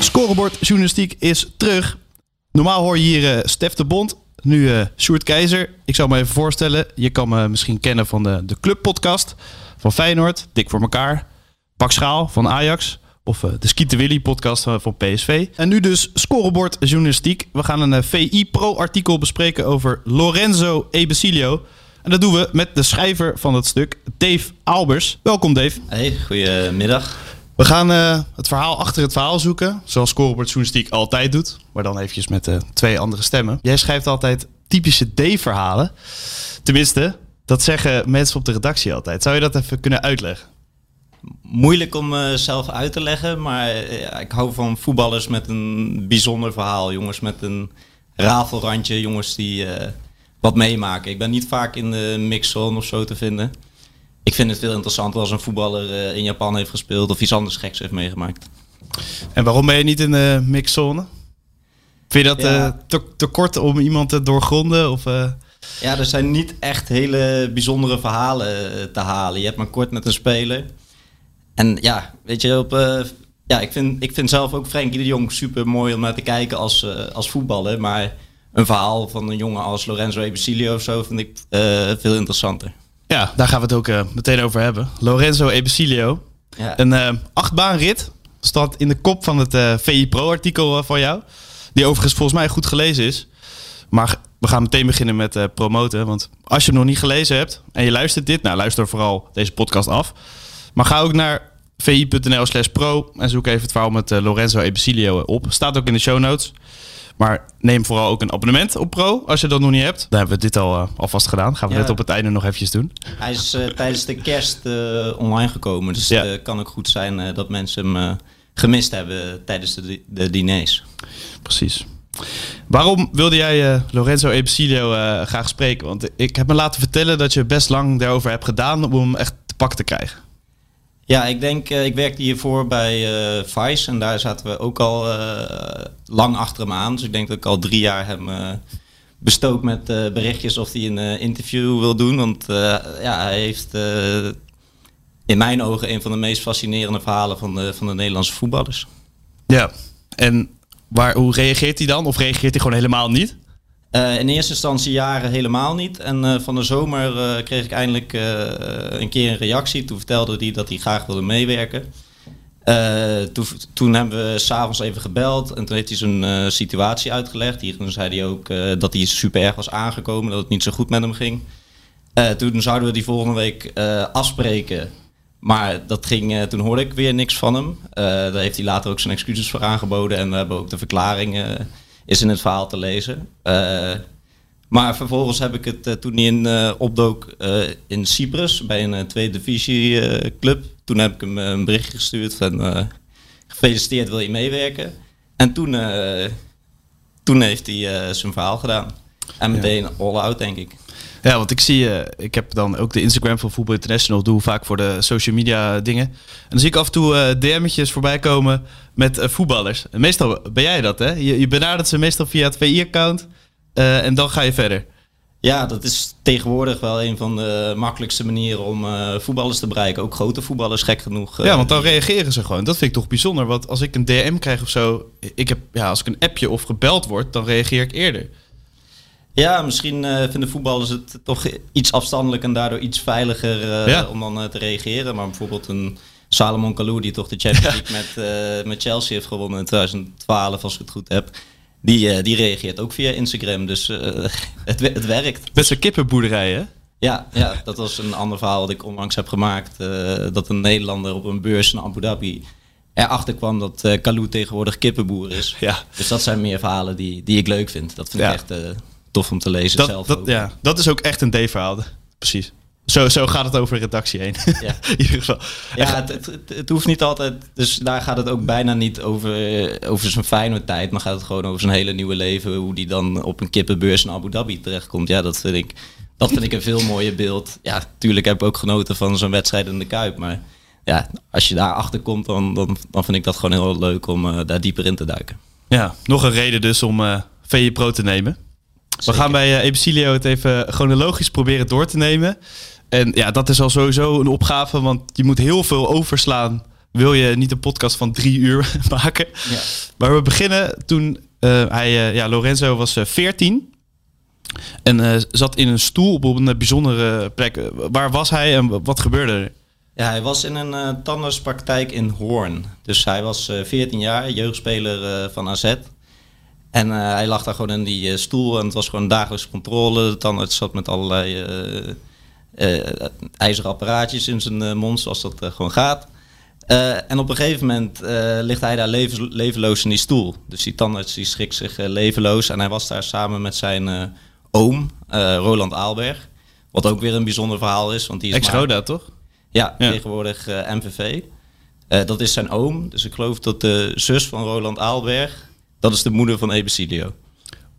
Scorebordjournalistiek is terug. Normaal hoor je hier uh, Stef de Bond, nu uh, Sjoerd Keizer. Ik zal me even voorstellen. Je kan me misschien kennen van de, de clubpodcast van Feyenoord, Dik voor elkaar. Pak Schaal van Ajax. Of uh, de Skieten Willy podcast van PSV. En nu dus scorebordjournalistiek. We gaan een VI Pro artikel bespreken over Lorenzo Ebesilio. En dat doen we met de schrijver van het stuk, Dave Albers. Welkom Dave. Hey, goedemiddag. We gaan uh, het verhaal achter het verhaal zoeken. Zoals Scorebord Journalistiek altijd doet. Maar dan eventjes met uh, twee andere stemmen. Jij schrijft altijd typische D-verhalen. Tenminste, dat zeggen mensen op de redactie altijd. Zou je dat even kunnen uitleggen? Moeilijk om uh, zelf uit te leggen. Maar ik hou van voetballers met een bijzonder verhaal. Jongens met een rafelrandje. Jongens die wat meemaken. Ik ben niet vaak in de mixzone of zo te vinden ik vind het veel interessanter als een voetballer uh, in Japan heeft gespeeld of iets anders geks heeft meegemaakt. En waarom ben je niet in de mixzone? Vind je dat ja. uh, te, te, kort om iemand te doorgronden? Of, uh... Ja, er zijn niet echt hele bijzondere verhalen te halen. Je hebt maar kort met een speler. En ja, weet je, op, ja, ik, vind, ik vind zelf ook Frenkie de Jong super mooi om naar te kijken als, als voetballer. Maar een verhaal van een jongen als Lorenzo Ebesilio of zo vind ik veel interessanter. Ja, daar gaan we het ook uh, meteen over hebben. Lorenzo Ebesilio. Ja. Een uh, achtbaanrit. Staat in de kop van het uh, VI Pro-artikel van jou. Die overigens volgens mij goed gelezen is. Maar we gaan meteen beginnen met promoten. Want als je hem nog niet gelezen hebt en je luistert dit... Nou, luister vooral deze podcast af. Maar ga ook naar vi.nl slash pro en zoek even het verhaal met Lorenzo Ebesilio op. Staat ook in de show notes. Maar neem vooral ook een abonnement op Pro als je dat nog niet hebt. Dan hebben we dit al uh, alvast gedaan. Gaan we net op het einde nog eventjes doen. Hij is uh, tijdens de kerst uh, online gekomen. Dus het kan ook goed zijn dat mensen hem gemist hebben tijdens de, de diners. Precies. Waarom wilde jij Lorenzo Ebesilio graag spreken? Want ik heb me laten vertellen dat je best lang daarover hebt gedaan om hem echt te pak te krijgen. Ja, ik denk, uh, ik werkte hiervoor bij uh, Vice en daar zaten we ook al uh, lang achter hem aan. Dus ik denk dat ik al drie jaar hem bestookt met berichtjes of hij een interview wil doen. Want ja, hij heeft in mijn ogen een van de meest fascinerende verhalen van de, van de Nederlandse voetballers. Ja, en waar, hoe reageert hij dan? Of reageert hij gewoon helemaal niet? Uh, in eerste instantie jaren helemaal niet. En uh, van de zomer uh, kreeg ik eindelijk een keer een reactie. Toen vertelde hij dat hij graag wilde meewerken. Toen, toen, hebben we s'avonds even gebeld en toen heeft hij zijn situatie uitgelegd. Hier, toen zei hij ook dat hij super erg was aangekomen, dat het niet zo goed met hem ging. toen zouden we die volgende week afspreken. Maar dat ging, toen hoorde ik weer niks van hem. daar heeft hij later ook zijn excuses voor aangeboden en we hebben ook de verklaring is in het verhaal te lezen. Uh, maar vervolgens heb ik het uh, toen hij in uh, opdook in Cyprus bij een tweede divisie club. Toen heb ik hem een berichtje gestuurd van gefeliciteerd, wil je meewerken? En toen, toen heeft hij zijn verhaal gedaan. En meteen all out, denk ik. Ja, want ik zie, uh, ik heb dan ook de Instagram van Voetbal International, doe vaak voor de social media dingen. En dan zie ik af en toe uh, DM'tjes voorbij komen met uh, voetballers. meestal ben jij dat, hè? Je, je benadert ze meestal via het VI-account en dan ga je verder. Ja, dat is tegenwoordig wel een van de makkelijkste manieren om voetballers te bereiken. Ook grote voetballers, gek genoeg. ja, want dan reageren ze gewoon. Dat vind ik toch bijzonder. Want als ik een DM krijg of zo, ik heb, ja, als ik een appje of gebeld word, dan reageer ik eerder. Ja, misschien uh, vinden voetballers het toch iets afstandelijk en daardoor iets veiliger uh, om dan uh, te reageren. Maar bijvoorbeeld een Salomon Kalou, die toch de Champions League met, met Chelsea heeft gewonnen in 2012, als ik het goed heb. Die, die reageert ook via Instagram, dus het, het werkt. Best een kippenboerderij, hè? Ja, ja, dat was een ander verhaal dat ik onlangs heb gemaakt. dat een Nederlander op een beurs in Abu Dhabi erachter kwam dat uh, Kalou tegenwoordig kippenboer is. Ja. Dus dat zijn meer verhalen die, die ik leuk vind. Dat vind ik echt tof om te lezen dat, zelf dat, Ja, dat is ook echt een D-verhaal. Precies. Zo, zo gaat het over redactie heen. Ja. In ieder geval. Ja, het, het, het hoeft niet altijd. Dus daar gaat het ook bijna niet over, over zijn fijne tijd. Maar gaat het gewoon over zijn hele nieuwe leven. Hoe die dan op een kippenbeurs in Abu Dhabi terechtkomt. Ja, dat vind ik, dat vind ik een veel mooier beeld. Ja, tuurlijk heb ik ook genoten van zo'n wedstrijd in de Kuip. Maar ja, als je daar achter komt, dan, dan, dan vind ik dat gewoon heel leuk om uh, daar dieper in te duiken. Ja, nog een reden dus om uh, VE Pro te nemen. We gaan bij uh, Ebesilio het even chronologisch proberen door te nemen. En ja, dat is al sowieso een opgave, want je moet heel veel overslaan. Wil je niet een podcast van drie uur maken? Ja. Maar we beginnen toen uh, hij, uh, ja, Lorenzo was uh, 14 en zat in een stoel op een bijzondere plek. Waar was hij en wat gebeurde er? Ja, hij was in een tandartspraktijk in Hoorn. Dus hij was 14 jaar, jeugdspeler van AZ. En hij lag daar gewoon in die stoel en het was gewoon dagelijks controle. De tandarts zat met allerlei uh, ijzeren apparaatjes in zijn mond, zoals dat gewoon gaat. en op een gegeven moment ligt hij daar leven, levenloos in die stoel. Dus die tandarts die schrikt zich levenloos. En hij was daar samen met zijn oom, Roland Aalberg. Wat ook weer een bijzonder verhaal is. Want die is Ex-Roda, toch? Ja, ja. tegenwoordig MVV. dat is zijn oom. Dus ik geloof dat de zus van Roland Aalberg... dat is de moeder van Ebesilio.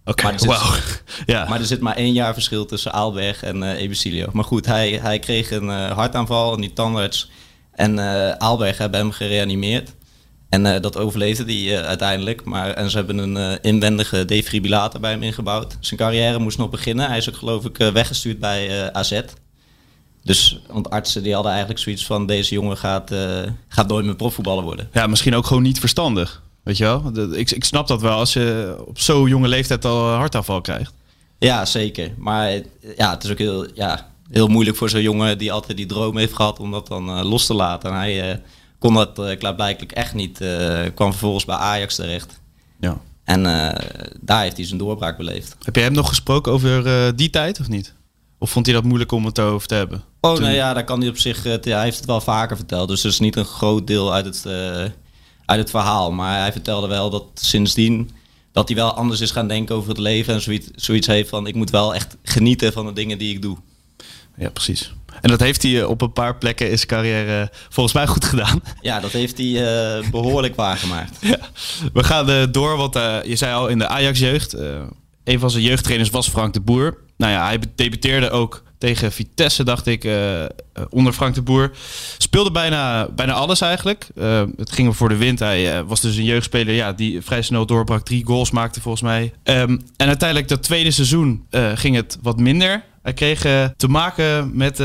Oké, okay, wow. ja. Maar er zit maar één jaar verschil tussen Aalberg en uh, Ebesilio. Maar goed, hij, hij kreeg een uh, hartaanval en die tandarts en uh, Aalberg hebben hem gereanimeerd. En dat overleefde hij uiteindelijk. Maar, en ze hebben een inwendige defibrillator bij hem ingebouwd. Zijn carrière moest nog beginnen. Hij is ook geloof ik weggestuurd bij AZ. Dus, want artsen die hadden eigenlijk zoiets van... deze jongen gaat, gaat nooit meer profvoetballer worden. Ja, misschien ook gewoon niet verstandig. Weet je wel? Ik, ik snap dat wel als je op zo'n jonge leeftijd al hartaanval krijgt. Ja, zeker. Maar ja, het is ook heel, ja, heel moeilijk voor zo'n jongen die altijd die droom heeft gehad om dat dan uh, los te laten. En hij uh, kon dat uh, klaarblijkelijk echt niet. kwam vervolgens bij Ajax terecht. Ja. En daar heeft hij zijn doorbraak beleefd. Heb je hem nog gesproken over die tijd of niet? Of vond hij dat moeilijk om het over te hebben? Oh, Toen... nou ja, daar kan hij op zich. ja, hij heeft het wel vaker verteld. Dus het is niet een groot deel uit het uit het verhaal. Maar hij vertelde wel dat sindsdien dat hij wel anders is gaan denken over het leven en zoiets, zoiets heeft van ik moet wel echt genieten van de dingen die ik doe. Ja, precies. En dat heeft hij op een paar plekken in zijn carrière volgens mij goed gedaan. Ja, dat heeft hij uh, behoorlijk waargemaakt. Ja. We gaan uh, door, want uh, je zei al in de Ajax-jeugd. een van zijn jeugdtrainers was Frank de Boer. Nou ja, hij debuteerde ook tegen Vitesse, dacht ik, uh, onder Frank de Boer. Speelde bijna, bijna alles eigenlijk. Uh, het ging hem voor de wind. Hij was dus een jeugdspeler ja, die vrij snel doorbrak. Drie goals maakte volgens mij. Um, en uiteindelijk dat tweede seizoen ging het wat minder. Hij kreeg te maken met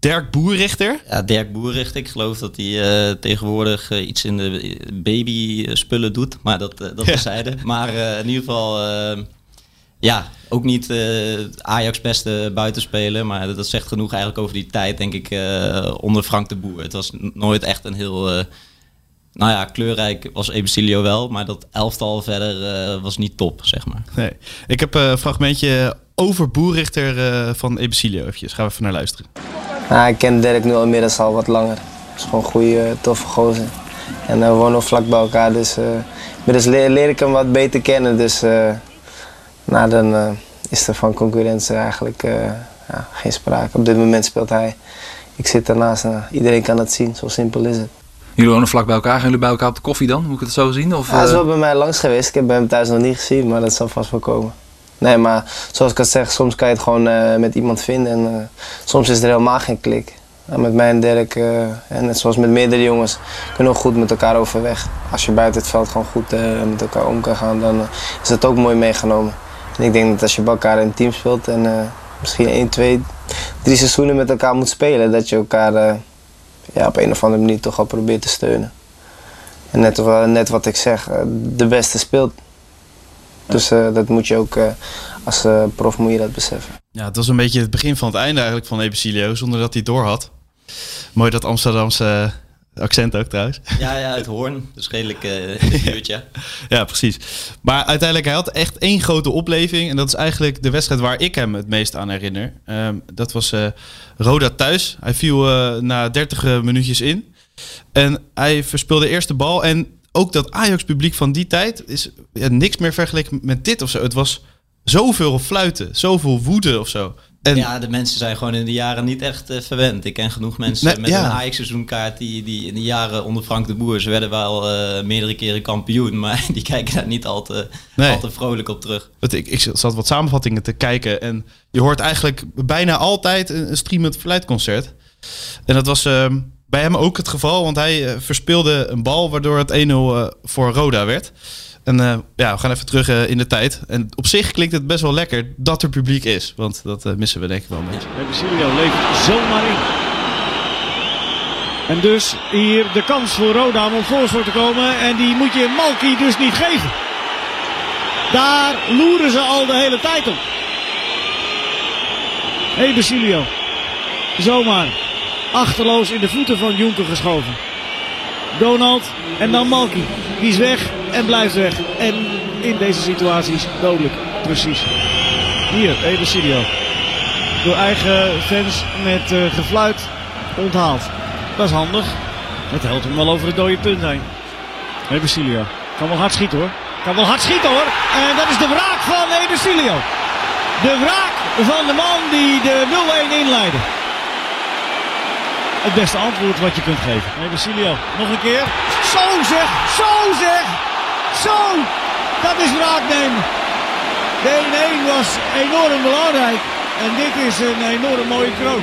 Dirk Boerrichter. Ja, Dirk Boerrichter. Ik geloof dat hij uh, tegenwoordig uh, iets in de baby spullen doet. Maar dat, uh, dat terzijde. Maar in ieder geval ja, ook niet uh, Ajax beste buitenspeler. Maar dat zegt genoeg eigenlijk over die tijd, denk ik, uh, onder Frank de Boer. Het was nooit echt een heel... Uh, nou ja, kleurrijk was Ebesilio wel, maar dat elftal verder was niet top, zeg maar. Nee. Ik heb een fragmentje over Boerrichter van Ebesilio. Even gaan we even naar luisteren. Nou, ik ken Dirk nu al inmiddels al wat langer. Het is gewoon een goede, toffe gozer. En we wonen nog vlak bij elkaar, dus inmiddels leer, leer ik hem wat beter kennen. Dus nou, dan uh, is er van concurrentie eigenlijk uh, ja, geen sprake. Op dit moment speelt hij. Ik zit daarnaast en iedereen kan het zien, zo simpel is het. Jullie wonen vlak bij elkaar. Gaan jullie bij elkaar op de koffie dan? Moet ik het zo zien? Of, ja, hij is wel bij mij langs geweest. Ik heb hem thuis nog niet gezien, maar dat zal vast wel komen. Nee, maar zoals ik al zeg, soms kan je het gewoon uh, met iemand vinden en soms is er helemaal geen klik. En met mij en Dirk, en net zoals met meerdere jongens, kunnen we goed met elkaar overweg. Als je buiten het veld gewoon goed met elkaar om kan gaan, dan is dat ook mooi meegenomen. Ik denk dat als je bij elkaar in een team speelt en uh, misschien 1, 2, 3 seizoenen met elkaar moet spelen, dat je elkaar uh, ja, op een of andere manier toch al probeert te steunen. En net, net wat ik zeg, de beste speelt. Dus dat moet je ook als prof moet je dat beseffen. Ja, het was een beetje het begin van het einde eigenlijk van Ebesilio, zonder dat hij door had. Mooi dat Amsterdamse Accent ook trouwens. Ja, ja, uit Hoorn. Dus redelijk uh, buurtje. ja, precies. Maar uiteindelijk, hij had echt één grote opleving. En dat is eigenlijk de wedstrijd waar ik hem het meest aan herinner. Um, dat was uh, Roda thuis. Hij viel uh, na 30 minuutjes in. En hij verspeelde eerst de bal. En ook dat Ajax-publiek van die tijd is ja, niks meer vergeleken met dit of zo. Het was zoveel fluiten, zoveel woede of zo. En ja, de mensen zijn gewoon in de jaren niet echt uh, verwend. Ik ken genoeg mensen met een Ajax-seizoenkaart die, die in de jaren onder Frank de Boer... ze werden wel uh, meerdere keren kampioen, maar die kijken daar niet al te, nee. al te vrolijk op terug. Ik, ik zat wat samenvattingen te kijken en je hoort eigenlijk bijna altijd een, een streamend fluitconcert. En dat was uh, bij hem ook het geval, want hij uh, verspeelde een bal... waardoor het 1-0 voor Roda werd... En uh, ja, we gaan even terug uh, in de tijd. En op zich klinkt het best wel lekker dat er publiek is. Want dat uh, missen we denk ik wel een beetje. Silvio levert zomaar in. En dus hier de kans voor Roda om voorsprong te komen. En die moet je Malky dus niet geven. Daar loeren ze al de hele tijd op. Hey Basilio. Zomaar. Achterloos in de voeten van Jonker geschoven. Donald en dan Malky. Die is weg en blijft weg. En in deze situaties dodelijk. Precies. Hier, even Studio. Door eigen fans met uh, gefluit onthaald. Dat is handig. Het helpt hem wel over het dode punt heen. Ebesilio. Kan wel hard schieten hoor. Kan wel hard schieten hoor. En dat is de wraak van Ebesilio. De wraak van de man die de 0-1 inleidde het beste antwoord wat je kunt geven. Nee, Basilio, nog een keer. Zo zeg, zo zeg, zo. Dat is wraak nemen. De 1-1 was enorm belangrijk. En dit is een enorm mooie kroon.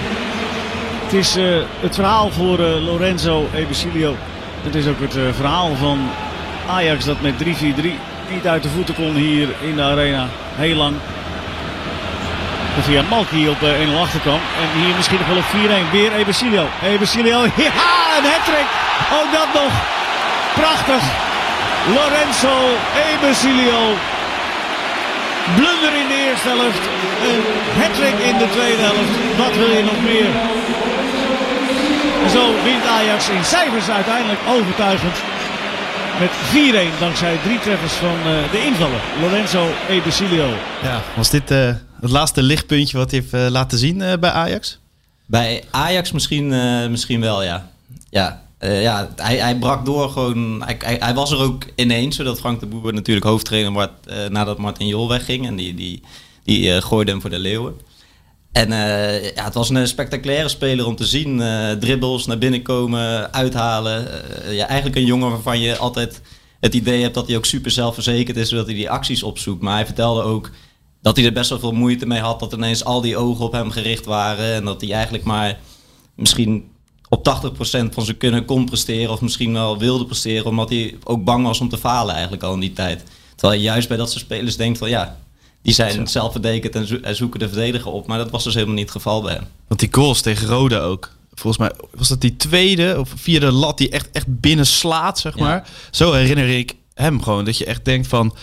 Het is uh, het verhaal voor uh, Lorenzo Ebesilio. Het is ook het uh, verhaal van Ajax dat met 3-4-3 niet uit de voeten kon hier in de arena. Heel lang via Malki op 1-0 eh, achterkwam. En hier misschien nog wel op 4-1. Weer Ebesilio. Ebesilio. Ja, een hattrick. Ook dat nog. Prachtig. Lorenzo Ebesilio. Blunder in de eerste helft. Een hattrick in de tweede helft. Wat wil je nog meer? Zo wint Ajax in cijfers uiteindelijk overtuigend. Met 4-1 dankzij drie treffers van uh, de invaller. Lorenzo Ebesilio. Ja, was dit... Uh het laatste lichtpuntje wat hij heeft uh, laten zien uh, bij Ajax? Bij Ajax misschien, uh, misschien wel, ja. Ja, ja hij, hij brak door gewoon. Hij, hij, was er ook ineens, zodat Frank de Boer natuurlijk hoofdtrainer wordt nadat Martin Jol wegging. En die, die, die gooide hem voor de Leeuwen. En ja, het was een spectaculaire speler om te zien. dribbles, naar binnen komen, uithalen. ja, eigenlijk een jongen waarvan je altijd het idee hebt dat hij ook super zelfverzekerd is, zodat hij die acties opzoekt. Maar hij vertelde ook dat hij er best wel veel moeite mee had. Dat ineens al die ogen op hem gericht waren. En dat hij eigenlijk maar misschien op 80% van zijn kunnen kon presteren. Of misschien wel wilde presteren. Omdat hij ook bang was om te falen eigenlijk al in die tijd. Terwijl je juist bij dat soort spelers denkt van ja... Die zijn zelfverdekend en, zoeken de verdediger op. Maar dat was dus helemaal niet het geval bij hem. Want die goals tegen Rode ook. Volgens mij was dat die tweede of vierde lat die echt, echt binnen slaat, zeg maar. Zo herinner ik hem gewoon. Dat je echt denkt van,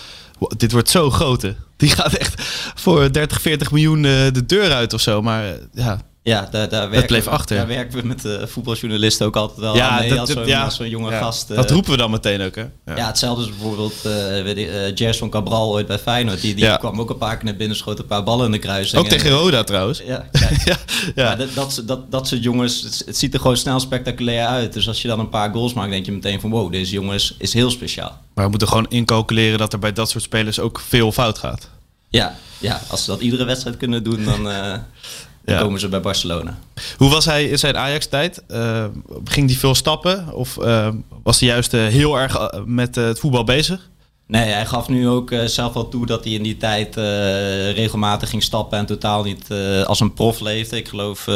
dit wordt zo grote. Die gaat echt voor 30, 40 miljoen eh, de deur uit of zo. Maar eh, ja, ja, daar, daar werken, bleef we, achter. Daar werken we met de voetbaljournalisten ook altijd wel ja, mee als zo'n zo jonge gast. dat roepen we dan meteen ook, hè? Ja, ja hetzelfde is bijvoorbeeld uh, uh, van Cabral ooit bij Feyenoord. Die, die kwam ook een paar keer naar binnen, schoot een paar ballen in de kruising. Ook tegen Roda trouwens. Ja, ja, dat, dat, dat, dat soort jongens, het, ziet er gewoon snel spectaculair uit. Dus als je dan een paar goals maakt, denk je meteen van wow, deze jongen is, is heel speciaal. Maar we moeten gewoon incalculeren dat er bij dat soort spelers ook veel fout gaat. Ja, ja als ze dat iedere wedstrijd kunnen doen, dan... Dan komen ze bij Barcelona. Hoe was hij in zijn Ajax-tijd? Uh, ging hij veel stappen? Of uh, was hij juist uh, heel erg met het voetbal bezig? Nee, hij gaf nu ook zelf wel toe dat hij in die tijd regelmatig ging stappen en totaal niet als een prof leefde. Ik geloof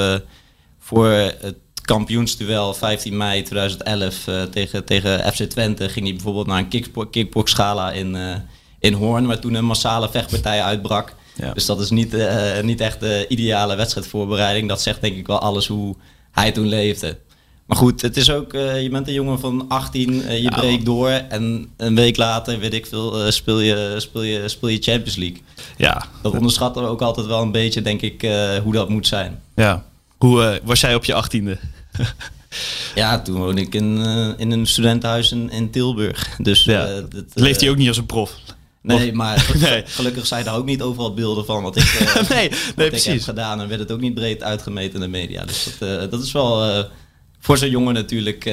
voor het kampioensduel 15 mei 2011 tegen, tegen FC Twente ging hij bijvoorbeeld naar een kickbox-gala in, in Hoorn, waar toen een massale vechtpartij uitbrak. Dus dat is niet, uh, niet echt de ideale wedstrijdvoorbereiding. Dat zegt denk ik wel alles hoe hij toen leefde. Maar goed, het is ook, uh, je bent een jongen van 18, uh, je ja, breekt door en een week later, weet ik veel, speel, je, speel, je, speel je Champions League. Ja. Dat onderschatten we ook altijd wel een beetje, denk ik, hoe dat moet zijn. Ja. Hoe was jij op je 18e? ja, toen woonde ik in, in een studentenhuis in, in Tilburg. Dus, ja. dat, Leeft hij ook niet als een prof? Nee, maar gelukkig zijn daar ook niet overal beelden van wat ik, uh, nee, nee, ik heb gedaan. En werd het ook niet breed uitgemeten in de media. Dus dat, uh, dat is wel uh, voor zo'n jongen natuurlijk...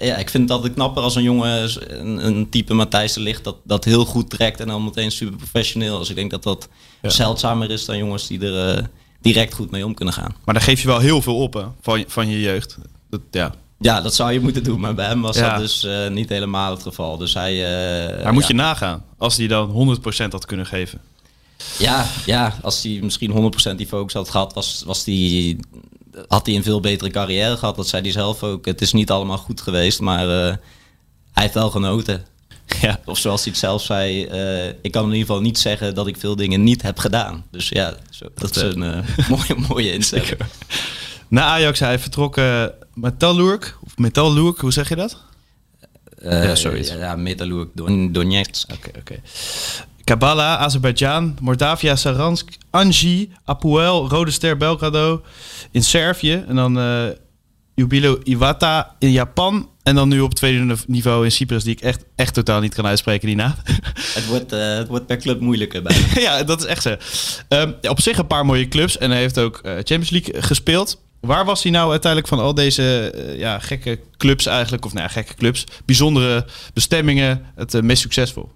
ja, ik vind het altijd knapper als een jongen, een, een type Matthijs de Ligt... Dat, dat heel goed trekt en dan meteen super professioneel. Dus ik denk dat dat zeldzamer is dan jongens die er direct goed mee om kunnen gaan. Maar daar geef je wel heel veel op hè, van, van je jeugd. Dat, ja. Ja, dat zou je moeten doen. Maar bij hem was Ja. dat dus eh, niet helemaal het geval. Dus hij... eh, Daar moet ja. je nagaan. Als hij dan 100% had kunnen geven. Ja, ja, als hij misschien 100% die focus had gehad, was, was die, had hij een veel betere carrière gehad. Dat zei hij zelf ook. Het is niet allemaal goed geweest, maar eh, hij heeft wel genoten. Ja. Of zoals hij het zelf zei, ik kan in ieder geval niet zeggen dat ik veel dingen niet heb gedaan. Dus ja, zo, dat is een mooie, mooie instelling. Na Ajax hij vertrok eh Metalurg, of Metalurg, hoe zeg je dat? Eh, Ja, zoiets. Ja, Metalurg Don- Donetsk. Oké, oké. Kabbalah, Azerbeidzjan, Moldavia, Saransk, Anji, Apoel, Rode Ster Belgrado in Servië. En dan eh Jubilo Iwata in Japan. En dan nu op tweede niveau in Cyprus, die ik echt, echt totaal niet kan uitspreken, die naam. Het, wordt, eh, het wordt per club moeilijker bij. ja, dat is echt zo. Ehm, op zich een paar mooie clubs. En hij heeft ook eh, Champions League gespeeld. Waar was hij nou uiteindelijk van al deze eh, ja, gekke clubs eigenlijk? Of nou gekke clubs. Bijzondere bestemmingen. Het eh, meest succesvol.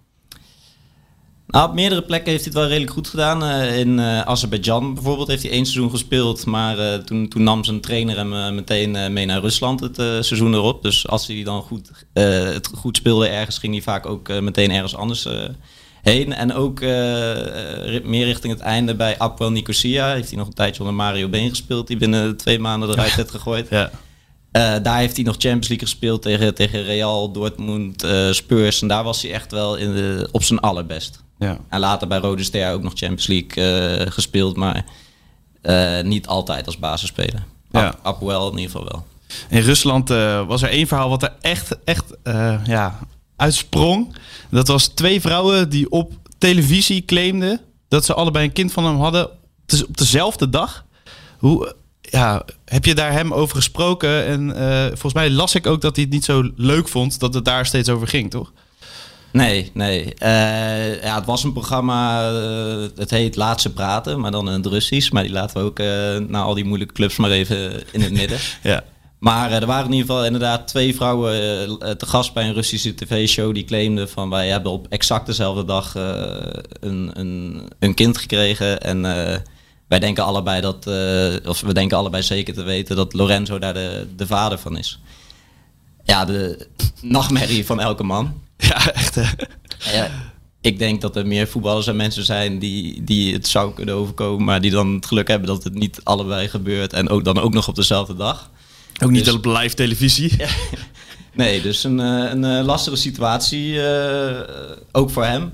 Nou, op meerdere plekken heeft hij het wel redelijk goed gedaan. Eh, in Azerbeidzjan bijvoorbeeld heeft hij één seizoen gespeeld. Maar toen, toen nam zijn trainer hem meteen mee naar Rusland het seizoen erop. Dus als hij dan goed, het goed speelde ergens, ging hij vaak ook meteen ergens anders heen. En ook eh, meer richting het einde bij Apoel Nicosia heeft hij nog een tijdje onder Mario Been gespeeld. Die binnen twee maanden eruit werd gegooid. Ja. Eh, daar heeft hij nog Champions League gespeeld tegen, tegen Real, Dortmund, eh, Spurs. En daar was hij echt wel in de, op zijn allerbest. Ja. En later bij Rode Ster ook nog Champions League gespeeld, maar niet altijd als basisspeler. Ja. Apoel in ieder geval wel. In Rusland was er één verhaal wat er echt, echt ja, uitsprong. Dat was twee vrouwen die op televisie claimden dat ze allebei een kind van hem hadden op dezelfde dag. Hoe, ja, heb je daar hem over gesproken? En eh, volgens mij las ik ook dat hij het niet zo leuk vond dat het daar steeds over ging, toch? Nee, nee. Eh, ja, het was een programma, eh, het heet Laatste Praten, maar dan in het Russisch. Maar die laten we ook na al die moeilijke clubs maar even in het midden. Ja. Maar eh, er waren in ieder geval inderdaad twee vrouwen eh, te gast bij een Russische tv-show die claimden van wij hebben op exact dezelfde dag eh, een, een, een kind gekregen. En eh, wij denken allebei dat, eh, of we denken allebei zeker te weten dat Lorenzo daar de, de vader van is. Ja, de nachtmerrie van elke man. Ja, echt. hè? Ja, ik denk dat er meer voetballers en mensen zijn die, die het zou kunnen overkomen, maar die dan het geluk hebben dat het niet allebei gebeurt en ook dan ook nog op dezelfde dag. Ook niet Dus- op live televisie. Nee, dus een, eh, een eh, lastige situatie, eh, ook voor hem.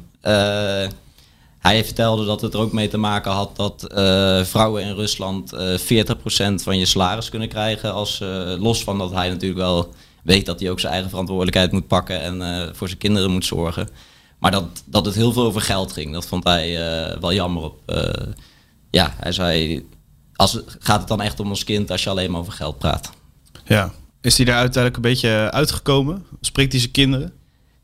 Hij vertelde dat het er ook mee te maken had dat vrouwen in Rusland eh 40% van je salaris kunnen krijgen. Als, los van dat hij natuurlijk wel weet dat hij ook zijn eigen verantwoordelijkheid moet pakken en voor zijn kinderen moet zorgen. Maar dat, dat het heel veel over geld ging, dat vond hij wel jammer op. ja, hij zei, als, gaat het dan echt om ons kind als je alleen maar over geld praat? Ja. Is hij daar uiteindelijk een beetje uitgekomen? Spreekt hij zijn kinderen?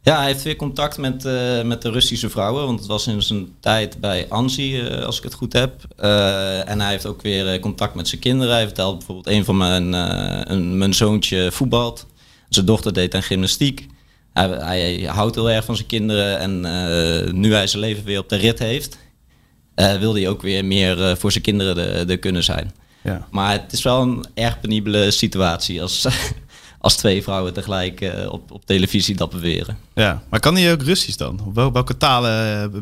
Ja, hij heeft weer contact met, eh, met de Russische vrouwen. Want het was in zijn tijd bij Anzi, eh, als ik het goed heb. Eh, en hij heeft ook weer eh, contact met zijn kinderen. Hij vertelt bijvoorbeeld, een van mijn, eh, een, mijn zoontje voetbalt. Zijn dochter deed aan gymnastiek. Hij, hij houdt heel erg van zijn kinderen. En eh, nu hij zijn leven weer op de rit heeft... eh, wil hij ook weer meer eh, voor zijn kinderen er er kunnen zijn. Ja. Maar het is wel een erg penibele situatie als, als twee vrouwen tegelijk eh, op, op televisie dat beweren. Ja, maar kan hij ook Russisch dan? Op wel- welke talen eh,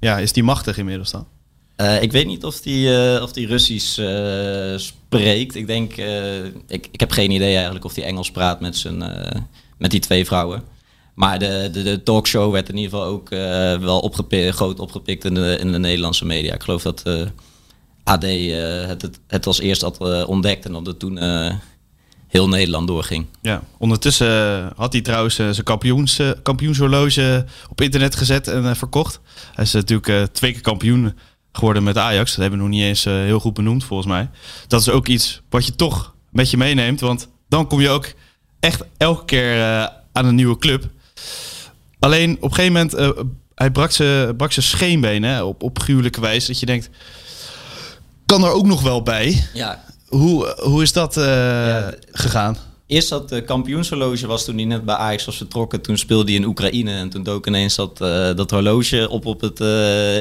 ja, is die machtig inmiddels dan? Eh, ik weet niet of die, of die Russisch spreekt. Ik denk, ik, ik heb geen idee eigenlijk of hij Engels praat met, zijn, met die twee vrouwen. Maar de, de, de talkshow werd in ieder geval ook wel groot opgepikt in de, in de Nederlandse media. Ik geloof dat AD eh, het, het, als eerst had eh, ontdekt en dat toen eh, heel Nederland doorging. Ja, ondertussen had hij trouwens zijn kampioens, kampioenshorloge op internet gezet en verkocht. Hij is natuurlijk twee keer kampioen geworden met Ajax. Dat hebben we nog niet eens heel goed benoemd volgens mij. Dat is ook iets wat je toch met je meeneemt. Want dan kom je ook echt elke keer aan een nieuwe club. Alleen op een gegeven moment, hij brak zijn brak scheenbeen op, op gruwelijke wijze. Dat je denkt, kan er ook nog wel bij. Ja, Hoe, hoe is dat eh, Ja, gegaan? eerst dat uh, kampioenshorloge was toen hij net bij Ajax was vertrokken. Toen speelde hij in Oekraïne en toen dook ineens dat, uh, dat horloge op op het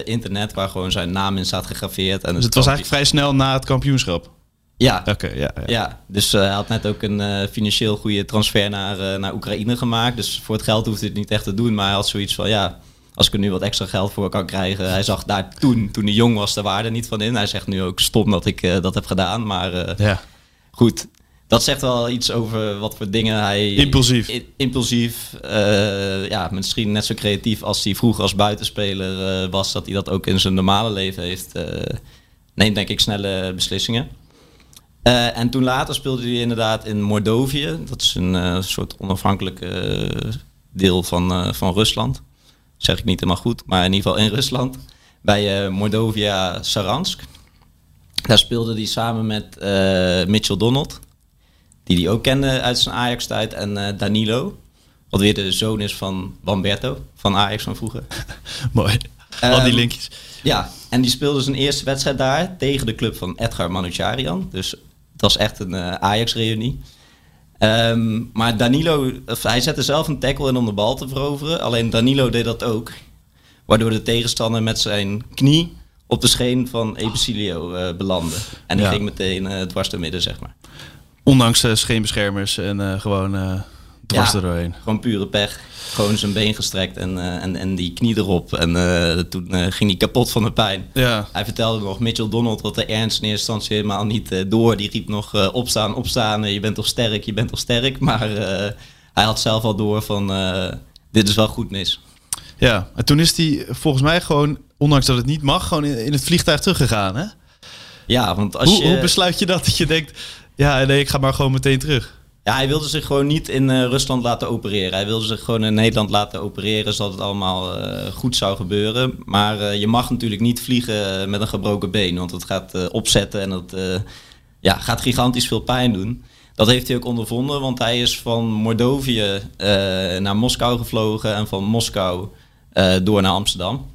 internet waar gewoon zijn naam in staat gegraveerd. En dus het was eigenlijk vrij snel na het kampioenschap? Ja. Oké, ja, ja. ja. dus hij had net ook een financieel goede transfer naar, naar Oekraïne gemaakt. Dus voor het geld hoefde hij het niet echt te doen. Maar hij had zoiets van, ja, als ik er nu wat extra geld voor kan krijgen. Hij zag daar toen, toen hij jong was, de waarde niet van in. Hij zegt nu ook stom dat ik dat heb gedaan. Maar ja. goed, dat zegt wel iets over wat voor dingen hij... Impulsief. impulsief. Uh, ja, misschien net zo creatief als hij vroeger als buitenspeler was. Dat hij dat ook in zijn normale leven heeft. Neemt denk ik snelle beslissingen. en toen later speelde hij inderdaad in Mordovië. Dat is een soort onafhankelijke deel van, van Rusland. Zeg ik niet helemaal goed, maar in ieder geval in Rusland. Bij Mordovia Saransk. Daar speelde hij samen met Mitchell Donald die hij ook kende uit zijn Ajax-tijd. En uh, Danilo, wat weer de zoon is van Bamberto, van Ajax van vroeger. Mooi, al die Ehm, linkjes. Ja, en die speelde zijn eerste wedstrijd daar tegen de club van Edgar Manucharian. Dus het was echt een uh, Ajax-reunie. Um, maar Danilo, of, hij zette zelf een tackle in om de bal te veroveren. Alleen Danilo deed dat ook. Waardoor de tegenstander met zijn knie op de scheen van Ebesilio uh, belandde. En die Ja. ging meteen uh, dwars door midden, zeg maar. Ondanks uh, scheenbeschermers en uh, gewoon dwars Ja. er doorheen. Gewoon pure pech. Gewoon zijn been gestrekt en, uh, en, en die knie erop. En uh, toen uh, ging hij kapot van de pijn. Ja. Hij vertelde nog, Mitchell Donald had de ernst in eerste instantie helemaal niet uh, door. Die riep nog uh, opstaan, opstaan, je bent toch sterk, je bent toch sterk. Maar uh, hij had zelf al door van, uh, dit is wel goed mis. Ja, en toen is hij volgens mij gewoon, ondanks dat het niet mag, gewoon in, in het vliegtuig teruggegaan. Hè? Ja, want als Hoe, je... hoe besluit je dat? Dat je denkt, ja nee, ik ga maar gewoon meteen terug. Ja, hij wilde zich gewoon niet in uh, Rusland laten opereren. Hij wilde zich gewoon in Nederland laten opereren, zodat het allemaal uh, goed zou gebeuren. Maar uh, je mag natuurlijk niet vliegen met een gebroken been, want het gaat opzetten en dat ja, gaat gigantisch veel pijn doen. Dat heeft hij ook ondervonden, want hij is van Mordovië naar Moskou gevlogen en van Moskou door naar Amsterdam.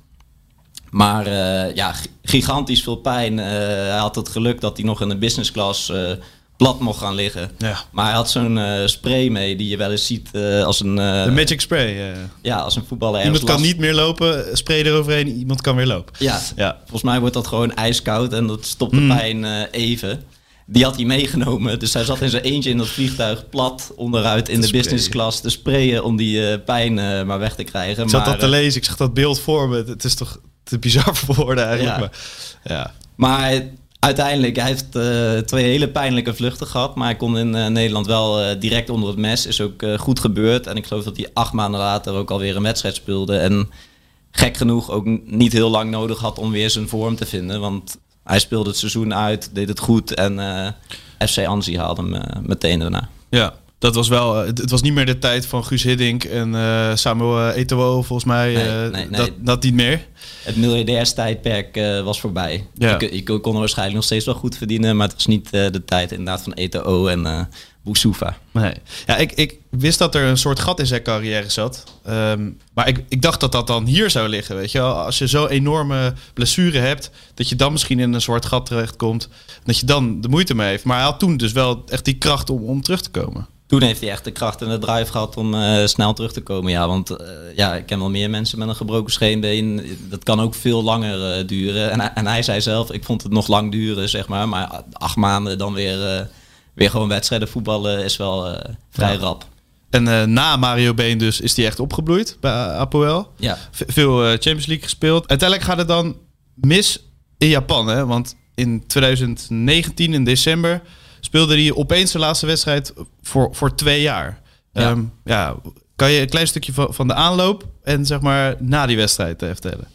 Maar ja, gigantisch veel pijn. hij had het geluk dat hij nog in de business class plat mocht gaan liggen. Ja. Maar hij had zo'n uh, spray mee die je wel eens ziet uh, als een... Uh, de magic spray. Ja, als een voetballer Iemand kan last... niet meer lopen, spray eroverheen, iemand kan weer lopen. Ja. ja. volgens mij wordt dat gewoon ijskoud en dat stopt de Mm. pijn even. Die had hij meegenomen, dus hij zat in zijn eentje in dat vliegtuig plat onderuit in de business class te sprayen om die pijn maar weg te krijgen. Ik zat maar, dat te lezen, ik zag dat beeld voor me. Het is toch te bizar voor woorden eigenlijk. Ja. Maar, ja. Maar uiteindelijk, hij heeft uh, twee hele pijnlijke vluchten gehad. Maar hij kon in uh, Nederland wel uh, direct onder het mes. Is ook goed gebeurd. En ik geloof dat hij acht maanden later ook alweer een wedstrijd speelde. En gek genoeg ook niet heel lang nodig had om weer zijn vorm te vinden. Want hij speelde het seizoen uit, deed het goed. En eh, FC Anzi haalde hem meteen daarna. Ja, dat was wel. Het, het was niet meer de tijd van Guus Hiddink en uh, Samuel Eto'o, volgens mij. Nee, uh, nee, nee. Dat, dat niet meer. Het miljardairstijdperk uh, was voorbij. Ja. Je, je, kon er waarschijnlijk nog steeds wel goed verdienen, maar het was niet de tijd inderdaad van Eto'o en Boussoufa. Nee. Ja, ik, ik wist dat er een soort gat in zijn carrière zat. Um, maar ik, ik dacht dat dat dan hier zou liggen. Weet je wel? Als je zo'n enorme blessure hebt, dat je dan misschien in een soort gat terechtkomt. Dat je dan de moeite mee heeft. Maar hij had toen dus wel echt die kracht om, om terug te komen. Toen heeft hij echt de kracht en de drive gehad om uh, snel terug te komen. Ja, want uh, ja, ik ken wel meer mensen met een gebroken scheenbeen. Dat kan ook veel langer uh, duren. En, en, hij zei zelf, ik vond het nog lang duren, zeg maar. Maar acht maanden dan weer, weer gewoon wedstrijden voetballen is wel vrij ja. rap. En na Mario Been dus is hij echt opgebloeid bij Apoel. Ja. V veel Champions League gespeeld. Uiteindelijk gaat het dan mis in Japan, hè? Want in 2019, in december, speelde hij opeens de laatste wedstrijd voor, voor twee jaar. Ja. Um, ja, kan je een klein stukje van, van de aanloop en zeg maar na die wedstrijd uh, vertellen?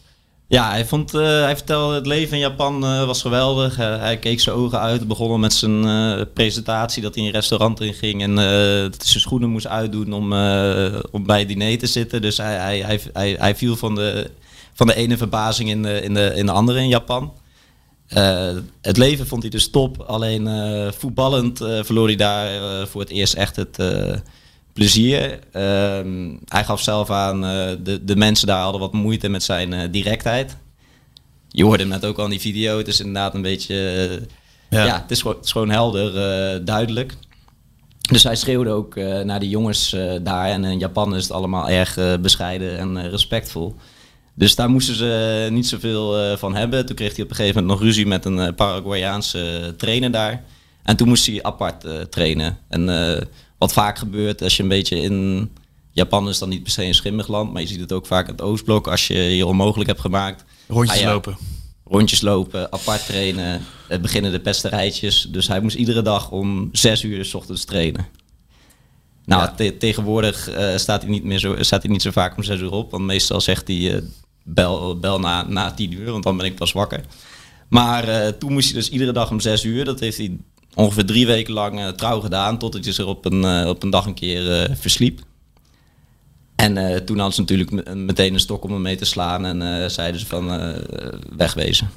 Ja, hij, vond, uh, hij vertelde het leven in Japan uh, was geweldig. Uh, hij keek zijn ogen uit, begon met zijn presentatie dat hij een restaurant in ging en dat hij zijn schoenen moest uitdoen om, om bij het diner te zitten. Dus hij, hij, hij, hij, hij viel van de, van de ene verbazing in de, in de, in de andere in Japan. Uh, het leven vond hij dus top. Alleen uh, voetballend uh, verloor hij daar voor het eerst echt het plezier. Ehm, hij gaf zelf aan, de, de mensen daar hadden wat moeite met zijn directheid. Je hoorde hem net ook al in die video. Het is inderdaad een beetje... Ja. ja, het, is gewoon, het is gewoon helder, duidelijk. Dus hij schreeuwde ook naar de jongens daar. En in Japan is het allemaal erg bescheiden en respectvol. Dus daar moesten ze niet zoveel van hebben. Toen kreeg hij op een gegeven moment nog ruzie met een Paraguayaanse trainer daar. En toen moest hij apart trainen. En wat vaak gebeurt als je een beetje in Japan is dan niet per se een schimmig land, maar je ziet het ook vaak in het Oostblok als je je onmogelijk hebt gemaakt. Rondjes lopen. Rondjes lopen, apart trainen, beginnen de pesterijtjes. Dus hij moest iedere dag om zes uur s ochtends trainen. Nou, tegenwoordig uh, staat, hij niet meer zo, staat hij niet zo vaak om zes uur op. Want meestal zegt hij uh, bel, bel na, na tien uur, want dan ben ik pas wakker. Maar uh, toen moest hij dus iedere dag om zes uur. Dat heeft hij ongeveer drie weken lang trouw gedaan. Totdat hij zich op een, op een dag een keer versliep. En toen hadden ze natuurlijk meteen een stok om hem mee te slaan en zeiden ze van wegwezen.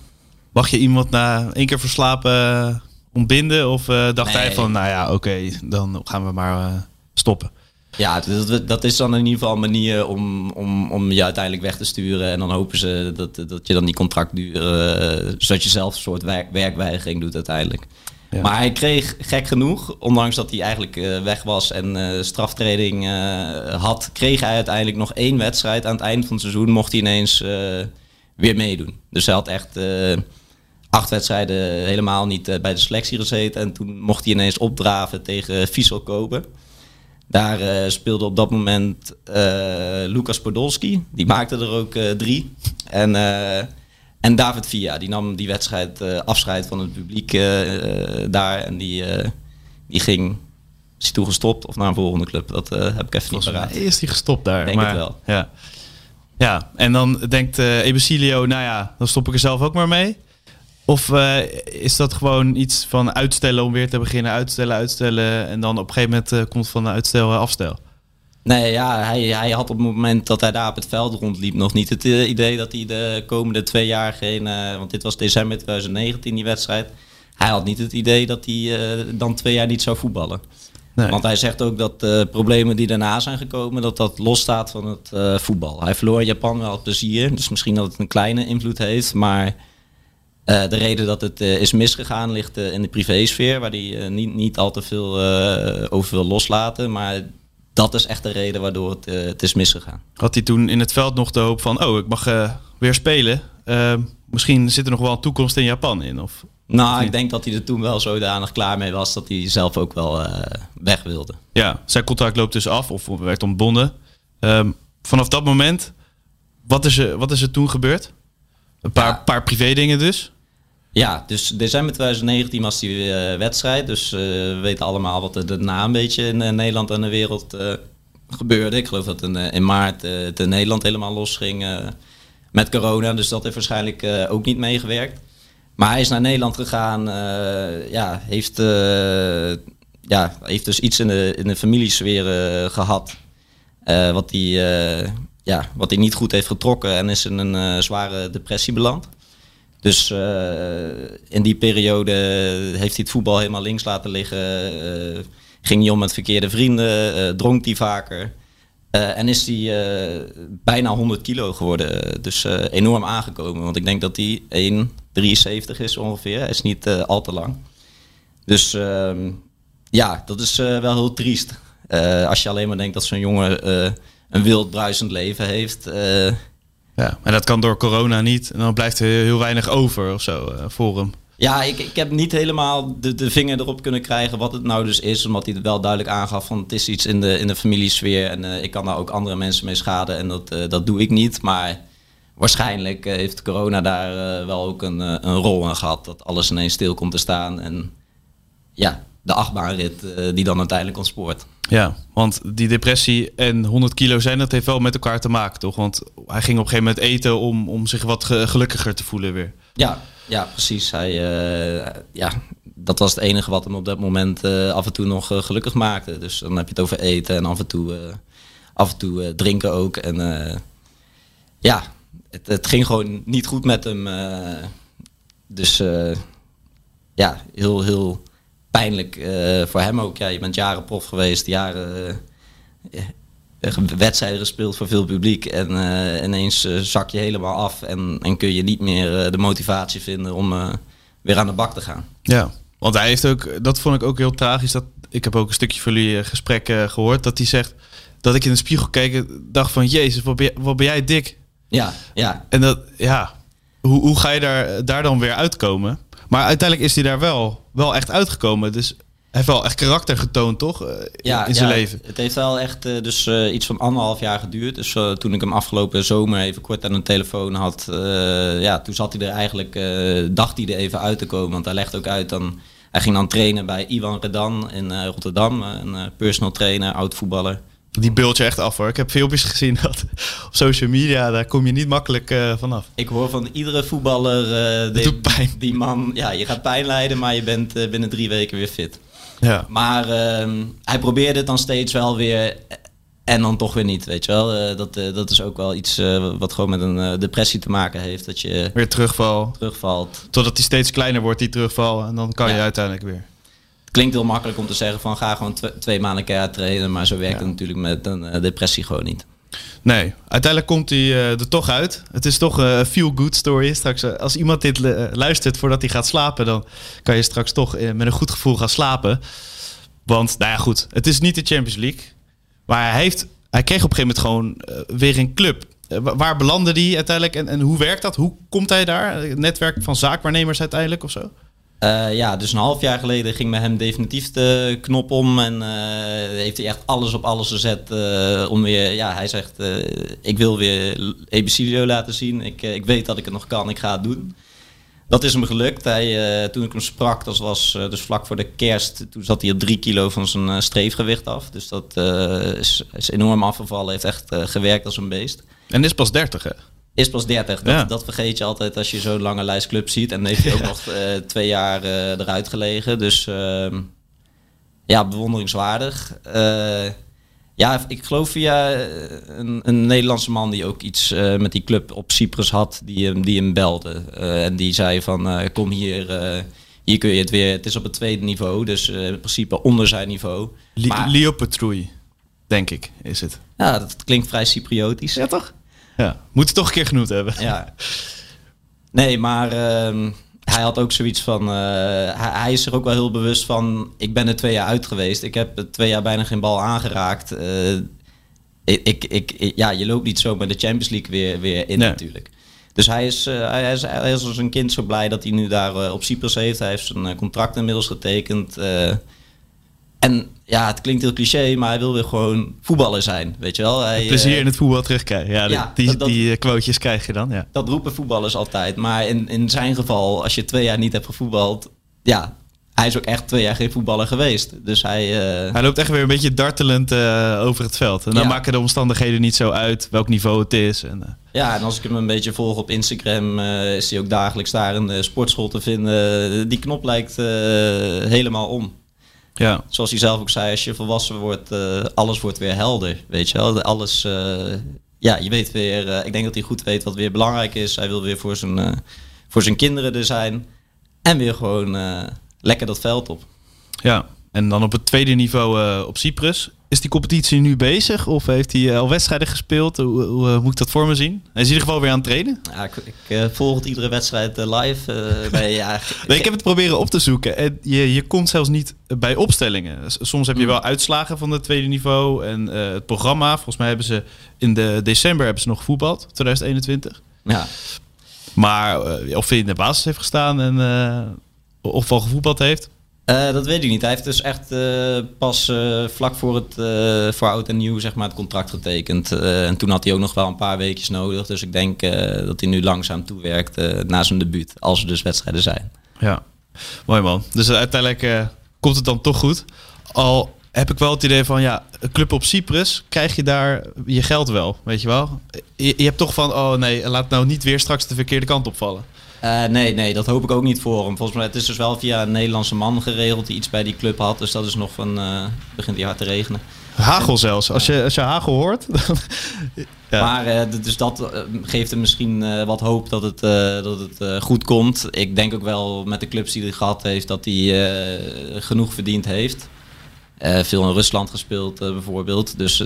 Mag je iemand na één keer verslapen ontbinden? Of dacht hij van, nou ja, oké, dan gaan we maar stoppen? Ja, dat, dat, is dan in ieder geval een manier om, om, om je uiteindelijk weg te sturen. En dan hopen ze dat, dat je dan die contractduur, zodat je zelf een soort werk, werkweigering doet uiteindelijk. Maar hij kreeg gek genoeg, ondanks dat hij eigenlijk uh, weg was en uh, straftreding uh, had, kreeg hij uiteindelijk nog één wedstrijd. Aan het eind van het seizoen mocht hij ineens weer meedoen. Dus hij had echt acht wedstrijden helemaal niet bij de selectie gezeten. En toen mocht hij ineens opdraven tegen Vissel Kopen. Daar speelde op dat moment Lucas Podolski. Die maakte er ook drie. En en David Villa, die nam die wedstrijd afscheid van het publiek daar. En die, die ging, is hij toen gestopt of naar een volgende club? Dat heb ik even niet paraat. Is hij gestopt daar? Denk maar, het wel. Ja. ja, en dan denkt uh, nou ja, dan stop ik er zelf ook maar mee. Of is dat gewoon iets van uitstellen om weer te beginnen, uitstellen, uitstellen. En dan op een gegeven moment komt van uitstel afstel? Nee, ja, hij, hij had op het moment dat hij daar op het veld rondliep nog niet het idee dat hij de komende twee jaar geen... Uh, want dit was december 2019 die wedstrijd. Hij had niet het idee dat hij uh, dan twee jaar niet zou voetballen. Nee. Want hij zegt ook dat de problemen die daarna zijn gekomen, dat dat losstaat van het voetbal. Hij verloor in Japan wel het plezier, dus misschien dat het een kleine invloed heeft. Maar de reden dat het is misgegaan ligt in de privésfeer, waar hij niet, niet al te veel over wil loslaten. Maar dat is echt de reden waardoor het, het, is misgegaan. Had hij toen in het veld nog de hoop van, oh, ik mag weer spelen. Misschien zit er nog wel een toekomst in Japan in? Of, nou, ik denk dat hij er toen wel zodanig klaar mee was dat hij zelf ook wel weg wilde. Ja, zijn contract loopt dus af of werd ontbonden. Um, vanaf dat moment, wat is er, wat is er toen gebeurd? Een paar, ja. paar privé dingen dus? Ja, dus december 2019 was die uh, wedstrijd. Dus uh, we weten allemaal wat er daarna een beetje in uh, Nederland en de wereld gebeurde. Ik geloof dat in, in maart het in Nederland helemaal losging met corona. Dus dat heeft waarschijnlijk ook niet meegewerkt. Maar hij is naar Nederland gegaan. ja, heeft, ja, heeft dus iets in de, in de familiesfeer gehad. wat, hij, ja, wat hij niet goed heeft getrokken en is in een zware depressie beland. Dus uh, in die periode heeft hij het voetbal helemaal links laten liggen. Uh, ging hij om met verkeerde vrienden, uh, dronk hij vaker. en is hij bijna 100 kilo geworden. Dus enorm aangekomen. Want ik denk dat hij 1,73 is ongeveer. Hij is niet al te lang. Dus ehm, ja, dat is wel heel triest. als je alleen maar denkt dat zo'n jongen een wild bruisend leven heeft ja, en dat kan door corona niet. En dan blijft er heel weinig over of zo uh, voor hem. Ja, ik, ik heb niet helemaal de, de vinger erop kunnen krijgen wat het nou dus is. Omdat hij het wel duidelijk aangaf van het is iets in de, in de familiesfeer. En uh, ik kan daar ook andere mensen mee schaden en dat, uh, dat doe ik niet. Maar waarschijnlijk heeft corona daar wel ook een, een rol in gehad. Dat alles ineens stil komt te staan. En ja, de achtbaanrit die dan uiteindelijk ontspoort. Ja, want die depressie en 100 kilo zijn, dat heeft wel met elkaar te maken, toch? Want hij ging op een gegeven moment eten om, om zich wat gelukkiger te voelen weer. Ja, ja precies. Hij, uh, ja, dat was het enige wat hem op dat moment uh, af en toe nog uh, gelukkig maakte. Dus dan heb je het over eten en af en toe, af en toe drinken ook. En ja, het, het, ging gewoon niet goed met hem. dus ja, heel, heel pijnlijk uh, voor hem ook. Ja, je bent jaren prof geweest, jaren uh, wedstrijden gespeeld voor veel publiek. En uh, ineens zak je helemaal af en, en kun je niet meer de motivatie vinden om weer aan de bak te gaan. Ja, Want hij heeft ook, dat vond ik ook heel tragisch. Dat, ik heb ook een stukje van jullie eh, gesprek eh, gehoord. Dat hij zegt dat ik in de spiegel keek en dacht van... Jezus, wat ben, jij, wat ben jij dik. Ja, ja. En dat, ja, hoe, hoe ga je daar, daar dan weer uitkomen? Maar uiteindelijk is hij daar wel, wel echt uitgekomen. Dus hij heeft wel echt karakter getoond, toch? eh, in- ja, in zijn ja, leven. Het heeft wel echt eh, dus, eh, iets van anderhalf jaar geduurd. Dus toen ik hem afgelopen zomer even kort aan de telefoon had, ja, toen zat hij er eigenlijk, dacht hij er even uit te komen. Want hij legt ook uit dan, hij ging dan trainen bij Iwan Redan in Rotterdam, een personal trainer, oud voetballer. Die beeld je echt af hoor. Ik heb filmpjes gezien dat op social media, daar kom je niet makkelijk eh, vanaf. Ik hoor van iedere voetballer, eh, die, pijn. die man, ja, je gaat pijn lijden, maar je bent eh, binnen drie weken weer fit. Ja. Maar ehm, hij probeerde het dan steeds wel weer en dan toch weer niet, weet je wel. Dat, dat is ook wel iets wat gewoon met een depressie te maken heeft, dat je Weer terugval. terugvalt. Totdat hij steeds kleiner wordt, die terugval. En dan kan je uiteindelijk weer. Klinkt heel makkelijk om te zeggen van ga gewoon tw- twee maanden keihard trainen, maar zo werkt Ja. het natuurlijk met een eh, depressie gewoon niet. Nee, uiteindelijk komt hij eh, er toch uit. Het is toch eh, een feel-good story. Straks, als iemand dit luistert voordat hij gaat slapen, dan kan je straks toch met een goed gevoel gaan slapen. Want, nou ja, goed, het is niet de Champions League. Maar hij, heeft, hij kreeg op een gegeven moment gewoon weer een club. Wa- waar belandde hij uiteindelijk en, en hoe werkt dat? Hoe komt hij daar? Het netwerk van zaakwaarnemers uiteindelijk of zo? Eh, ja, dus een half jaar geleden ging bij hem definitief de knop om. En eh, heeft hij echt alles op alles gezet eh, om weer... Ja, hij zegt, ik wil weer Ebicilio laten zien. Ik, ik weet dat ik het nog kan, ik ga het doen. Dat is hem gelukt. Hij, toen ik hem sprak, dat was dus vlak voor de kerst... Toen zat hij op drie kilo van zijn streefgewicht af. Dus dat is, is enorm afgevallen. Heeft echt gewerkt als een beest. En is pas 30, hè? Is pas 30. Dat, Ja. dat vergeet je altijd als je zo'n lange lijst clubs ziet. En heeft hij ook nog eh, twee jaar eh, eruit gelegen. Dus ehm, ja, bewonderingswaardig. Eh, ja, ik geloof via een, een Nederlandse man die ook iets eh, met die club op Cyprus had, die hem, die hem belde. Eh, en die zei van, eh, kom hier, eh, hier kun je het weer. Het is op het tweede niveau, dus eh, in principe onder zijn niveau. Li Maar- Leo Petroui, denk ik, is het. Ja, dat klinkt vrij Cypriotisch. Ja, toch? Ja, moet het toch een keer genoemd hebben. Ja. Nee, maar ehm, hij had ook zoiets van. eh, hij, hij is er ook wel heel bewust van. Ik ben er twee jaar uit geweest. Ik heb twee jaar bijna geen bal aangeraakt. Eh, ik, ik, ja, je loopt niet zo met de Champions League weer, weer in Nee. natuurlijk. Dus hij is, eh, hij, is, hij is als een kind zo blij dat hij nu daar op Cyprus heeft. Hij heeft zijn contract inmiddels getekend. En ja, het klinkt heel cliché, maar hij wil weer gewoon voetballer zijn, weet je wel. Hij, Plezier eh, in het voetbal terugkrijgen. Ja, Ja, die, dat- dat- die eh, quotejes krijg je dan, ja. dat roepen voetballers altijd. Maar in, in zijn geval, als je twee jaar niet hebt gevoetbald, ja, hij is ook echt twee jaar geen voetballer geweest. Dus hij, eh, Hij loopt echt weer een beetje dartelend over het veld. En dan Ja. maken de omstandigheden niet zo uit welk niveau het is. En, ja, en als ik hem een beetje volg op Instagram, is hij ook dagelijks daar de sportschool te vinden. Die knop lijkt helemaal om. Ja. Zoals hij zelf ook zei, als je volwassen wordt, eh, alles wordt weer helder. Weet je wel, alles, eh, ja, je weet weer, eh, ik denk dat hij goed weet wat weer belangrijk is. Hij wil weer voor zijn, voor zijn kinderen er zijn. En weer gewoon lekker dat veld op. ja. En dan op het tweede niveau op Cyprus. Is die competitie nu bezig? Of heeft hij eh, al wedstrijden gespeeld? Hoe, hoe moet ik dat voor me zien? Hij is in ieder geval weer aan het trainen. Ja, ik, ik eh, volg het iedere wedstrijd eh, live. nee, ja, Nee, ik heb het proberen op te zoeken. En je, je komt zelfs niet bij opstellingen. Soms heb je wel uitslagen van het tweede niveau. En het programma. Volgens mij hebben ze in de december hebben ze nog gevoetbald. 2021. ja. Maar of hij in de basis heeft gestaan en of al gevoetbald heeft. Eh, dat weet ik niet. Hij heeft dus echt eh, pas eh, vlak voor het voor oud en nieuw zeg maar, het contract getekend. En toen had hij ook nog wel een paar weekjes nodig. Dus ik denk dat hij nu langzaam toewerkt na zijn debuut. Als er dus wedstrijden zijn. Ja, mooi man. Dus uiteindelijk komt het dan toch goed. Al heb ik wel het idee van, ja, een club op Cyprus, krijg je daar je geld wel, weet je wel? Je, je hebt toch van, oh nee, laat nou niet weer straks de verkeerde kant opvallen. Eh, nee, nee, dat hoop ik ook niet voor hem. Volgens mij het is dus wel via een Nederlandse man geregeld die iets bij die club had. Dus dat is nog van, eh, begint hij hard te regenen. Hagel zelfs. Als je, als je hagel hoort, dan... Ja. Maar eh, dus dat geeft hem misschien wat hoop dat het, dat het goed komt. Ik denk ook wel met de clubs die hij gehad heeft dat hij genoeg verdiend heeft. Veel in Rusland gespeeld bijvoorbeeld. Dus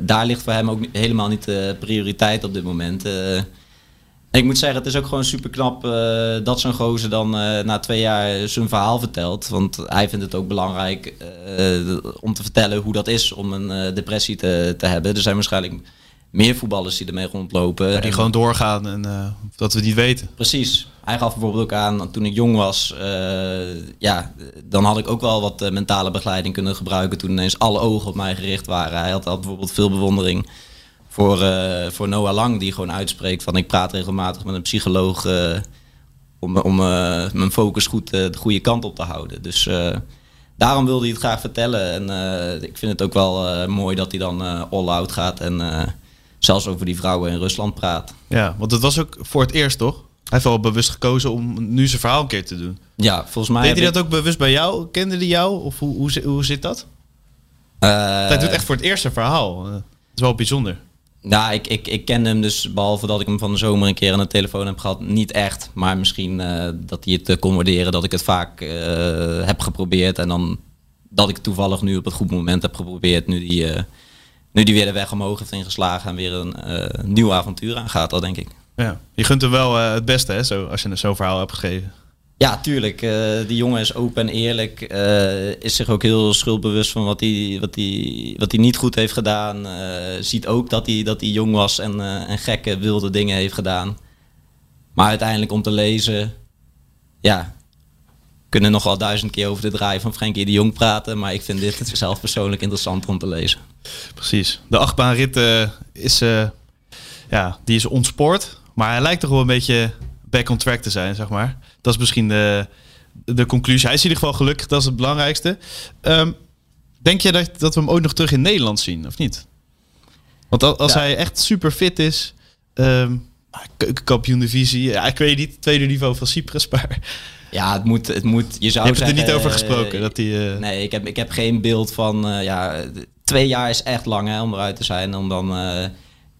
daar ligt voor hem ook helemaal niet de prioriteit op dit moment. Eh, Ik moet zeggen, het is ook gewoon super knap uh, dat zo'n gozer dan uh, na twee jaar zijn verhaal vertelt. Want hij vindt het ook belangrijk uh, om te vertellen hoe dat is om een depressie te, te hebben. Er zijn waarschijnlijk meer voetballers die ermee rondlopen. Ja, die en, gewoon doorgaan en dat we het niet weten. Precies. Hij gaf bijvoorbeeld ook aan, toen ik jong was, ja, dan had ik ook wel wat mentale begeleiding kunnen gebruiken toen ineens alle ogen op mij gericht waren. Hij had, had bijvoorbeeld veel bewondering voor, uh, voor Noah Lang, die gewoon uitspreekt van ik praat regelmatig met een psycholoog uh, om, om uh, mijn focus goed de goede kant op te houden. Dus daarom wilde hij het graag vertellen. En ik vind het ook wel mooi dat hij dan all-out gaat en zelfs over die vrouwen in Rusland praat. Ja, want het was ook voor het eerst toch? Hij heeft wel bewust gekozen om nu zijn verhaal een keer te doen. Ja, volgens mij. Deed hij dat ook bewust bij jou? Kende hij jou? Of hoe, hoe, hoe zit dat? hij doet echt voor het eerste verhaal. Dat is wel bijzonder. Nou, ik, ik, ik ken hem dus, behalve dat ik hem van de zomer een keer aan de telefoon heb gehad, niet echt. Maar misschien uh, dat hij het uh, kon waarderen dat ik het vaak uh, heb geprobeerd. En dan dat ik toevallig nu op het goede moment heb geprobeerd. Nu die, nu die weer de weg omhoog heeft ingeslagen en weer een nieuw avontuur aangaat, dat denk ik. Ja, je gunt hem wel het beste, hè, zo, als je zo'n verhaal hebt gegeven. Ja, tuurlijk. Uh, die jongen is open en eerlijk. Uh, is zich ook heel schuldbewust van wat hij, wat wat niet goed heeft gedaan. Uh, ziet ook dat hij, dat hij jong was en, en gekke, wilde dingen heeft gedaan. Maar uiteindelijk om te lezen, ja, kunnen nog wel duizend keer over de draai van Frenkie de Jong praten. Maar ik vind dit zelf persoonlijk interessanter om te lezen. Precies. De achtbaanrit is, ja, die is ontspoord. Maar hij lijkt toch wel een beetje back on track te zijn, zeg maar. Dat is misschien de, de conclusie. Hij is in ieder geval gelukkig, dat is het belangrijkste. Ehm, denk je dat, dat we hem ooit nog terug in Nederland zien, of niet? Want als, hij echt super fit is, um, keukenkampioen divisie, ja, ik weet niet, tweede niveau van Cyprus, maar... Ja, het moet, het moet je zou je hebt er niet over gesproken? dat hij, uh... Nee, ik heb, ik heb geen beeld van, uh, ja, twee jaar is echt lang hè, om eruit te zijn. Om dan,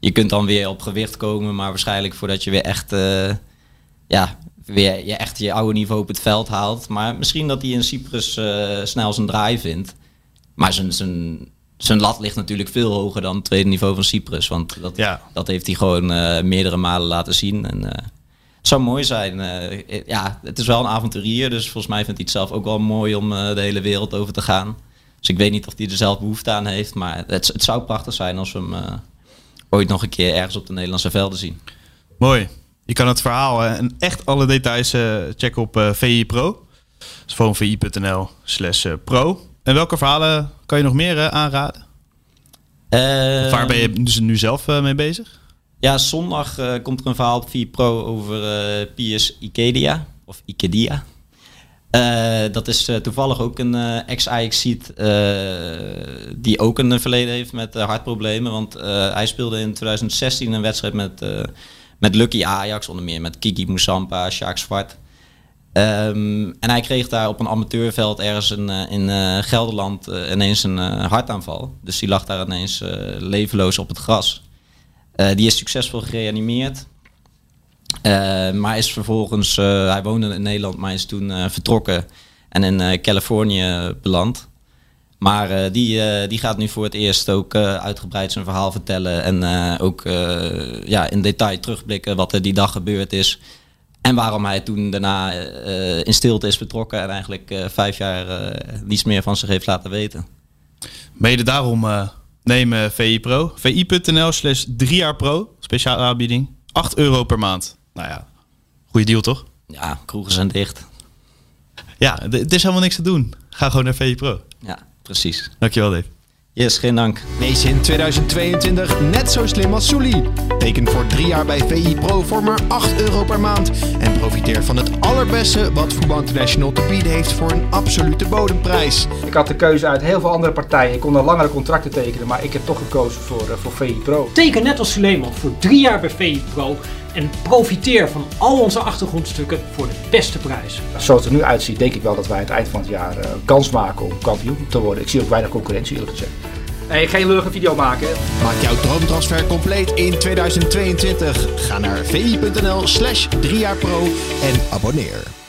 je kunt dan weer op gewicht komen, maar waarschijnlijk voordat je weer echt ja, weer je echt je oude niveau op het veld haalt. Maar misschien dat hij in Cyprus uh, snel zijn draai vindt. Maar zijn, zijn, zijn lat ligt natuurlijk veel hoger dan het tweede niveau van Cyprus. Want dat, ja. dat heeft hij gewoon uh, meerdere malen laten zien. En, uh, het zou mooi zijn. ja, het is wel een avonturier. Dus volgens mij vindt hij het zelf ook wel mooi om de hele wereld over te gaan. Dus ik weet niet of hij er zelf behoefte aan heeft. Maar het, het zou prachtig zijn als we hem ooit nog een keer ergens op de Nederlandse velden zien. Mooi. Je kan het verhaal en echt alle details eh, checken op uh, VI Pro. Dus gewoon vi.nl slash eh, pro. En welke verhalen kan je nog meer aanraden? waar ben je dus nu zelf mee bezig? Ja, zondag komt er een verhaal op VI Pro over Pius Ikedia. Of Ikedia. dat is toevallig ook een ex-Ajax-seat die ook een verleden heeft met hartproblemen. Want hij speelde in 2016 een wedstrijd met met Lucky Ajax, onder meer met Kiki Moussampa, Sjaak Zwart. Um, en hij kreeg daar op een amateurveld ergens in, uh, in uh, Gelderland uh, ineens een hartaanval. Dus die lag daar ineens levenloos op het gras. die is succesvol gereanimeerd. maar is vervolgens, hij woonde in Nederland, maar is toen vertrokken en in Californië beland. Maar uh, die, uh, die gaat nu voor het eerst ook uh, uitgebreid zijn verhaal vertellen. En ook ja, in detail terugblikken wat er die dag gebeurd is. En waarom hij toen daarna in stilte is vertrokken. En eigenlijk vijf jaar niets meer van zich heeft laten weten. Mede daarom nemen VI Pro. VI.nl slash 3 jaar pro. Speciale aanbieding. 8 euro per maand. Nou ja, goede deal toch? Ja, kroegen zijn dicht. Ja, het is helemaal niks te doen. Ga gewoon naar VI Pro. Ja. Precies. Dankjewel, Dave. Yes, geen dank. Wees in 2022 net zo slim als Souli. Teken voor drie jaar bij VI Pro voor maar 8 euro per maand. En profiteer van het allerbeste wat Voetbal International te bieden heeft voor een absolute bodemprijs. Ik had de keuze uit heel veel andere partijen. Ik kon dan langere contracten tekenen, maar ik heb toch gekozen voor, uh, voor VI Pro. Teken net als Suleiman voor drie jaar bij VI Pro. En profiteer van al onze achtergrondstukken voor de beste prijs. Zoals het er nu uitziet, denk ik wel dat wij aan het eind van het jaar uh, kans maken om kampioen te worden. Ik zie ook weinig concurrentie eerlijk gezegd. Nee, ik ga een leuke video maken. Maak jouw droomtransfer compleet in 2022. Ga naar vi.nl slash 3 jaar pro en abonneer.